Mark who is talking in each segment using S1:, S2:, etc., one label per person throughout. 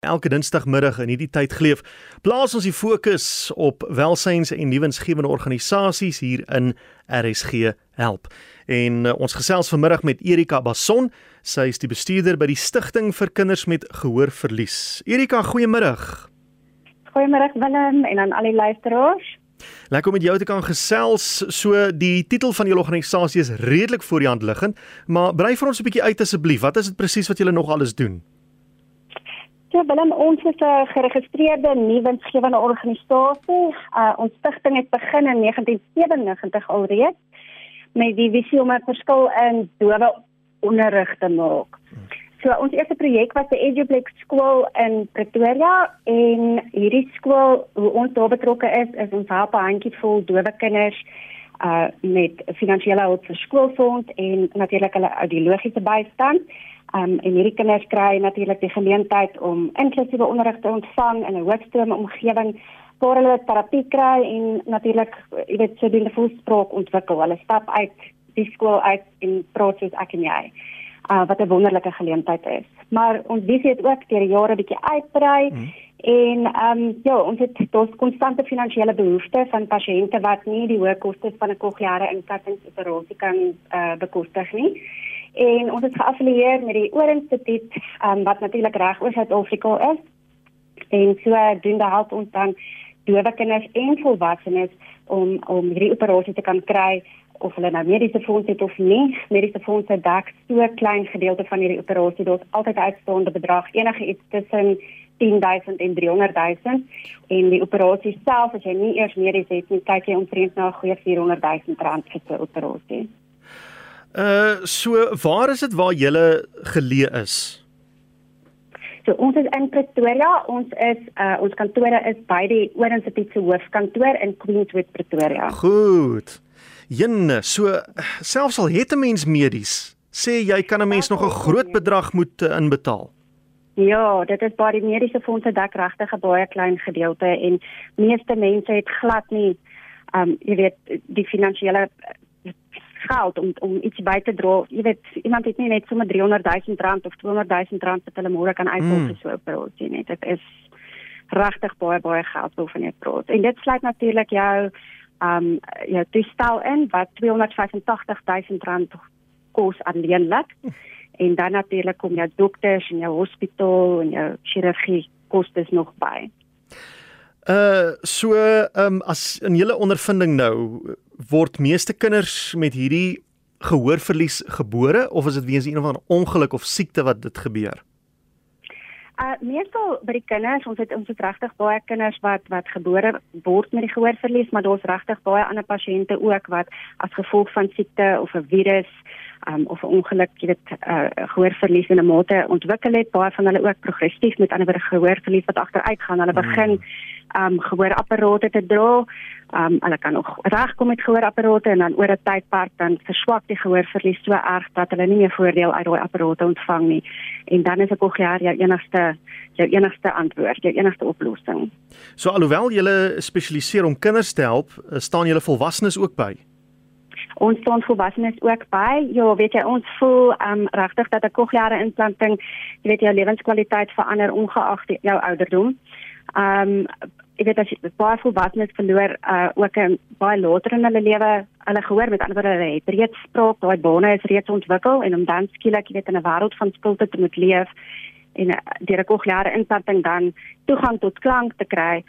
S1: Elke Dinsdagmiddag in hierdie tyd geleef, plaas ons die fokus op welsyns- en nuwensgewende organisasies hier in RSG Help. En uh, ons gesels vanmiddag met Erika Bason. Sy is die bestuurder by die Stichting vir Kinders met Gehoorverlies. Erika, goeiemiddag.
S2: Goeiemôre Willem en aan al die luisteraars.
S1: Lekker om met jou te kan gesels. So die titel van julle organisasie is redelik voor die hand liggend, maar brei vir ons 'n bietjie uit asseblief. Wat is dit presies wat julle nog alles doen?
S2: Ja, Willem, ons is 'n geregistreerde nuwensgewende organisasie. Uh, ons stigting het begin in 1997 alreeds met die visie om 'n verskil in dowe onderrig te maak. So ons eerste projek was 'n Eduplex skool in Pretoria en hierdie skool, hoe ons daar betrokke is, is ons help 'n handjievol dowe kinders uh met finansiële hulp vir skoolfonds en natuurlik hulle audiologiese bystand. Um en hierdie kinders kry natuurlik die geleentheid om inklusiewe onderrig te ontvang in 'n hoogstrome omgewing waar hulle terapie kry en natuurlik jy weet so die voelspraak ontwikkel. Hulle stap uit die skool uit en praat soos ek en jy. Uh wat 'n wonderlike geleentheid is. Maar ons visie het ook deur die jare bietjie uitbrei. Hmm. En ehm um, ja, ons het daar's konstante finansiële behoeftes van pasiënte wat nie die hoë kostes van 'n kokleaire inkattingsoperasie kan eh uh, bekostig nie. En ons het geaffilieer met die Oor Instituut ehm um, wat natuurlik reg oor Suid-Afrika is. En so doen dit help ons dan dowe kinders en volwassenes om om hierdie operasie te kan kry of hulle nou mediese fonds het of nie. Mediese fondse dek so klein gedeelte van hierdie operasie. Daar's altyd 'n uitstaande bedrag, enige iets tussen 10000 en 300000 en die operasie self as jy nie eers medies het nie, kyk jy omtrent na 'n goeie 400000 rand vir 'n operasie.
S1: Uh so waar is dit waar jy geleë is?
S2: So ons is in Pretoria, ons is uh ons kantore is by die Oorinstituut se hoofkantoor in Queenswood Pretoria.
S1: Goed. Jinne, so selfs al het 'n mens medies, sê jy kan 'n mens nog 'n groot bedrag moet uh, inbetaal.
S2: Ja, dit is baie mediese fondse dek regtig 'n baie klein gedeelte en meeste mense het glad nie um jy weet die finansiële eh, geld om om iets by te dra. Jy weet iemand het nie net sommer 300 000 rand of 200 000 rand wat hulle môre kan uithaal mm. vir so 'n operasie nie. Dit is regtig baie baie geld waarvan jy praat. En dit sluit natuurlik jou um jou toestel in wat 285 000 rand kos alleenlik. Mm en dan natuurlik kom jou dokters en jou hospitaal en jou chirurgie kostes nog by.
S1: Uh so ehm um, as in julle ondervinding nou word meeste kinders met hierdie gehoorverlies gebore of is dit weens een of ander ongeluk of siekte wat dit gebeur?
S2: Uh meestal by die kinders, ons het ons het regtig baie kinders wat wat gebore word met die gehoorverlies, maar daar's regtig baie ander pasiënte ook wat as gevolg van siekte of 'n virus um, of 'n ongeluk, jy weet, uh, gehoorverlies in 'n mate ontwikkel het, baie van hulle ook progressief met ander woorde gehoorverlies wat agteruit gaan. Hulle begin um gehoorapparate te dra. Um hulle kan nog regkom met gehoorapparate en dan oor 'n tydperk dan verswak die gehoorverlies so erg dat hulle nie meer voordeel uit daai apparate ontvang nie. En dan is 'n kokleaar jou enigste jou enigste antwoord, jou enigste oplossing.
S1: So alhoewel jy spesialiseer om kinders te help, staan jy volwassenes ook by
S2: ons staan volwassenes ook by. Ja, weet jy, ons voel um regtig dat 'n kokleaire implanting, jy weet jou lewenskwaliteit verander ongeag jou ouderdom. Um ek weet as baie volwassenes verloor uh ook 'n baie later in hulle lewe, hulle gehoor met ander woorde hulle het reeds spraak, daai bane is reeds ontwikkel en om dan skielik jy weet in 'n wêreld van stilte te moet leef en uh, deur 'n kokleaire implanting dan toegang tot klank te kry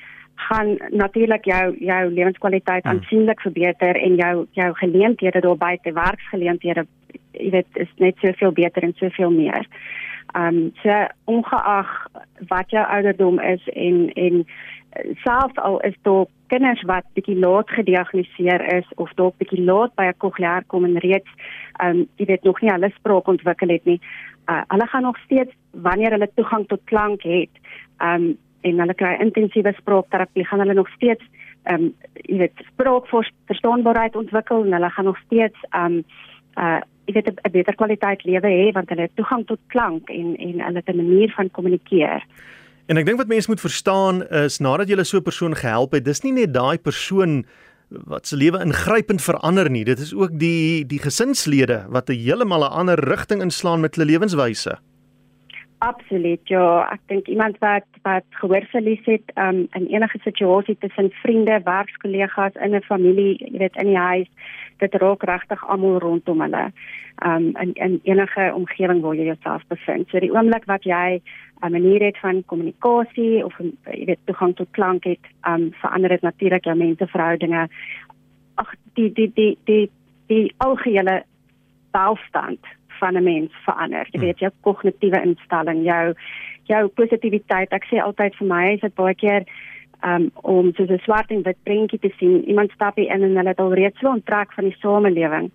S2: gaan natuurlik jou jou lewenskwaliteit hmm. aansienlik verbeter en jou jou geleenthede daar buite werksgeleenthede jy weet is net soveel beter en soveel meer. Um so ongeag wat jou ouderdom is en en selfs al is daar kinders wat bietjie laat gediagnoseer is of dalk bietjie laat by 'n kokleaar kom en reeds um jy weet nog nie hulle spraak ontwikkel het nie. Uh, hulle gaan nog steeds wanneer hulle toegang tot klank het, um en hulle kry intensiewe spraakterapie gaan hulle nog steeds ehm um, jy weet spraakverstaanbaarheid ontwikkel en hulle gaan nog steeds ehm um, uh jy weet 'n beter kwaliteit lewe hê want hulle het toegang tot klank en en hulle het 'n manier van kommunikeer.
S1: En ek dink wat mense moet verstaan is nadat jy so 'n persoon gehelp het, dis nie net daai persoon wat se lewe ingrypend verander nie, dit is ook die die gesinslede wat 'n heeltemal 'n ander rigting inslaan met hulle lewenswyse.
S2: Absoluut ja, ek dink iemand wat wat gehoorverlies het um, in enige situasie tussen vriende, werkskollegas, in 'n familie, jy weet in die huis, dit raak regtig almal rondom hulle. Um in in enige omgewing waar jy jouself bevind. So die oomblik wat jy 'n manier het van kommunikasie of jy weet toegang tot klank het, um verander dit natuurlik jou menseverhoudinge. Ag die die die die die algehele welstand van 'n mens verander. Jy weet jou kognitiewe instelling, jou jou positiwiteit. Ek sê altyd vir my is dit baie keer um, om so 'n swart en wit prentjie te sien. Iemand stap hier in en hulle het al reeds so onttrek van die samelewing.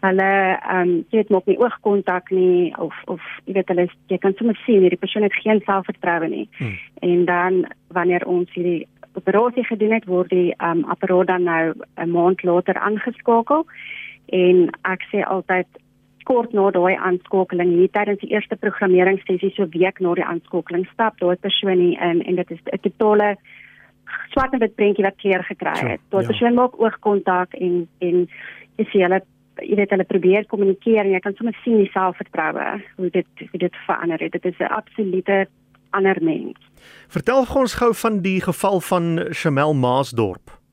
S2: Hulle ehm um, jy weet maak nie oogkontak nie of of jy weet hulle jy kan sommer sien hierdie persoon het geen selfvertroue nie. Hmm. En dan wanneer ons hierdie operasie gedoen het, word die ehm um, apparaat dan nou 'n maand later aangeskakel en ek sê altyd kort na daai aanskakeling hier tydens die eerste programmeringssessie so week na die aanskakeling stap daai persoon in en, en dit is 'n totale swart en wit prentjie wat kleur gekry het. Daai ja. persoon maak oogkontak en en jy sien hulle jy weet hulle probeer kommunikeer en jy kan sommer sien die selfvertroue hoe dit hoe dit verander het. Dit is 'n absolute ander mens.
S1: Vertel ons gou van die geval van Chamel Maasdorp.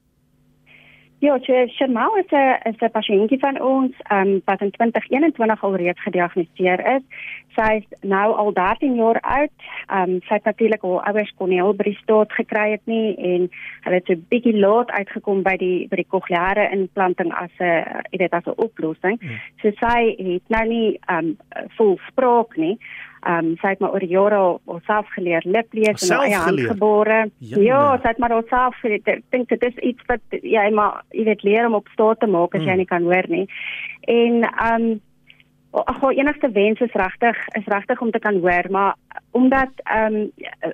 S2: Ja, Shermal is 'n is 'n pasiëntjie van ons, ehm um, wat in 2021 al reeds gediagnoseer is. Sy is nou al 13 jaar oud. Ehm um, sy het natuurlik haar ouers kon nie al by die staat gekry het nie en hulle het so 'n bietjie laat uitgekom by die by die kokleaire implanting as 'n jy weet as 'n oplossing. Hmm. So sy het nou nie ehm um, vol spraak nie. Ehm um, sy het maar oor jare alself geleer lip lees en eie handgebore. Ja, ja sy het maar alself geleer. Ek dink dit is iets wat jy maar jy weet leer om op staat te maak as mm. jy nie kan hoor nie. En ehm um, ag haar enigste wens is regtig is regtig om te kan hoor, maar omdat ehm um,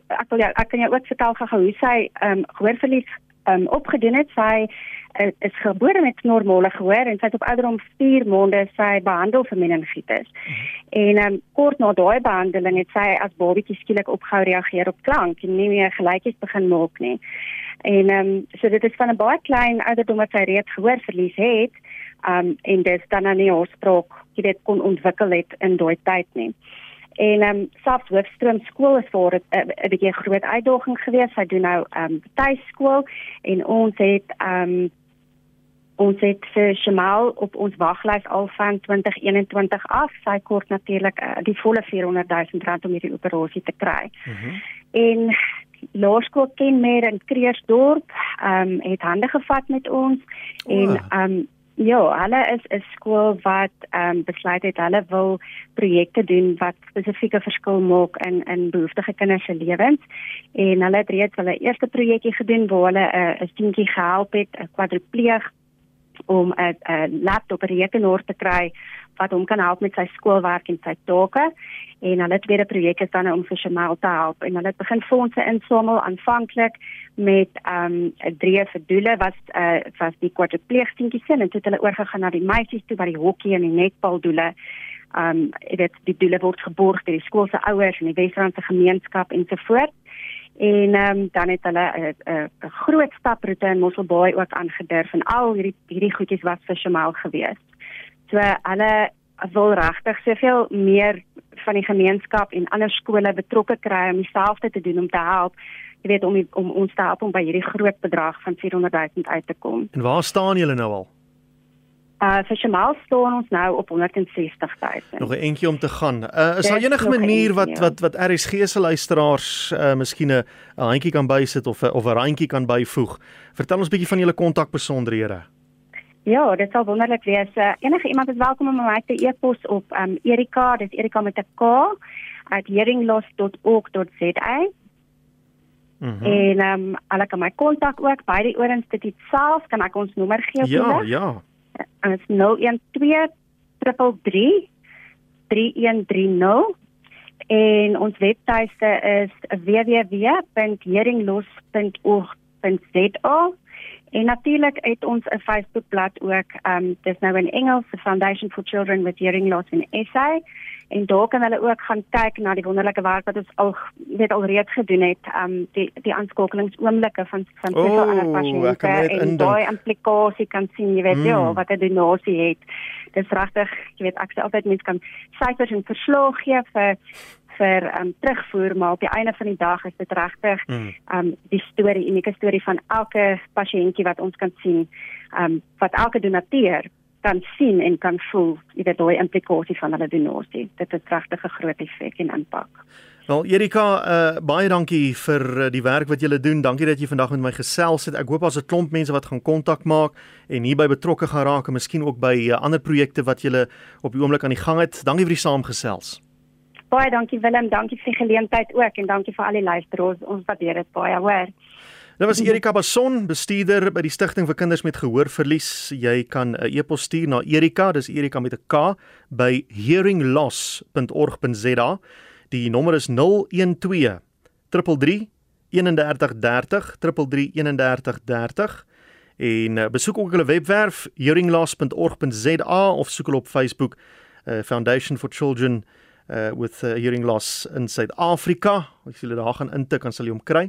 S2: ek wil jou ek kan jou ook vertel gou hoe sy ehm um, gehoorverlies um, opgedoen het. Sy uh, is gebore met normale gehoor en sy het op ouderdom 4 maande sy behandel vir meningitis. En um, kort na daai behandeling het sy as babatjie skielik opgehou reageer op klank en nie meer geluidjies begin maak nie. En ehm um, so dit is van 'n baie klein ouderdom wat sy reeds gehoor verlies het. Ehm um, en dit dan aan die oorsprong, jy weet kon ontwikkel het in daai tyd nie. En ehm um, selfs hoofstroom skool is vir 'n uh, bietjie groot uitdaging geweest. Sy doen nou ehm um, tuiskool en ons het ehm um, ons het vir Shamal op ons waglys al van 2021 af. Sy kort natuurlik uh, die volle 400 000 rand om hierdie operasie te kry. Mm -hmm. En Laerskool ken meer in Kreersdorp, ehm um, het hande gevat met ons oh. en ehm um, ja, hulle is 'n skool wat ehm um, besluit het hulle wil projekte doen wat spesifieke verskil maak in in behoeftige kinders se lewens. En hulle het reeds hulle eerste projekkie gedoen waar hulle 'n uh, 'n seentjie gehelp het, 'n kwadripleeg om 'n laptop en rekenaar te kry wat hom kan help met sy skoolwerk en sy take. En hulle tweede projek is dan om vir Shamal te help en hulle het begin fondse insamel aanvanklik met ehm um, drie verdoele was eh uh, was die kwartepleegstentjies en dit het hulle oorgegaan na die meisies toe by die hokkie en die netbal doele. Ehm um, dit die doele word geborg deur die skool se ouers en die Wesrandse gemeenskap ensovoorts en ehm um, dan het hulle 'n 'n 'n groot staproete in Mosselbaai ook aangedurf en al hierdie hierdie goedjies was vir Shamal gewees. So hulle wil regtig soveel meer van die gemeenskap en ander skole betrokke kry om dieselfde te doen om te help. Jy weet om om ons te help om by hierdie groot bedrag van 400 000 uit te kom.
S1: En waar staan julle nou al?
S2: Uh vir Shamal staan ons nou op 160 000.
S1: Nog 'n entjie om te gaan. Uh is daar enige manier wat ja. wat wat RSG se luisteraars uh miskien 'n handjie kan bysit of of 'n randjie kan byvoeg? Vertel ons bietjie van julle kontakbesonderhede.
S2: Ja, dit sal wonderlik wees. Uh, enige iemand is welkom om my te e-pos op um Erika, dis Erika met 'n K @hearingloss.org.za. Mm -hmm. En ehm um, hulle kan my kontak ook by die Oor-Instituut self, kan ek ons nommer gee
S1: op Ja, ja
S2: is 012 333 3130 en ons webtuiste is www.heringlos.org.za en natuurlik het ons 'n Facebookblad ook um dis nou in Engels the Foundation for Children with Hearing Loss in SA en daar kan hulle ook gaan kyk na die wonderlike werk wat ons al weet alreeds gedoen het um die die aanskakelingsoomblik van van soveel oh, ander pasiënte en daai implikasie kan sien jy weet mm. ja wat 'n donasie het. Dis regtig jy weet ek sê altyd mense kan syfers en verslae gee vir vir um terugvoer, maar op die einde van die dag is dit regtig mm. um die storie, unieke storie van elke pasiëntjie wat ons kan sien, um wat elke donateur kan sien en kan voel, jy weet daai implikasie van hulle donasie. Dit het regtig 'n groot effek en impak.
S1: Wel Erika, uh, baie dankie vir uh, die werk wat julle doen. Dankie dat jy vandag met my gesels het. Ek hoop daar's 'n klomp mense wat gaan kontak maak en hierby betrokke gaan raak en miskien ook by uh, ander projekte wat julle op die oomblik aan die gang het. Dankie vir die saamgesels.
S2: Baie dankie Willem, dankie vir die geleentheid ook en dankie vir al die luisteraars. Ons waardeer dit baie, hoor.
S1: Dit was Erika Bason, bestuurder by die Stichting vir Kinders met Gehoorverlies. Jy kan 'n e-pos stuur na Erika, dis Erika met 'n K by hearingloss.org.za. Die nommer is 012 33 3130 333130 en uh, besoek ook hulle webwerf hearingloss.org.za of soek hulle op Facebook uh, Foundation for Children uh, with uh, Hearing Loss in Suid-Afrika. As jy hulle daar gaan intik, dan sal jy hom kry.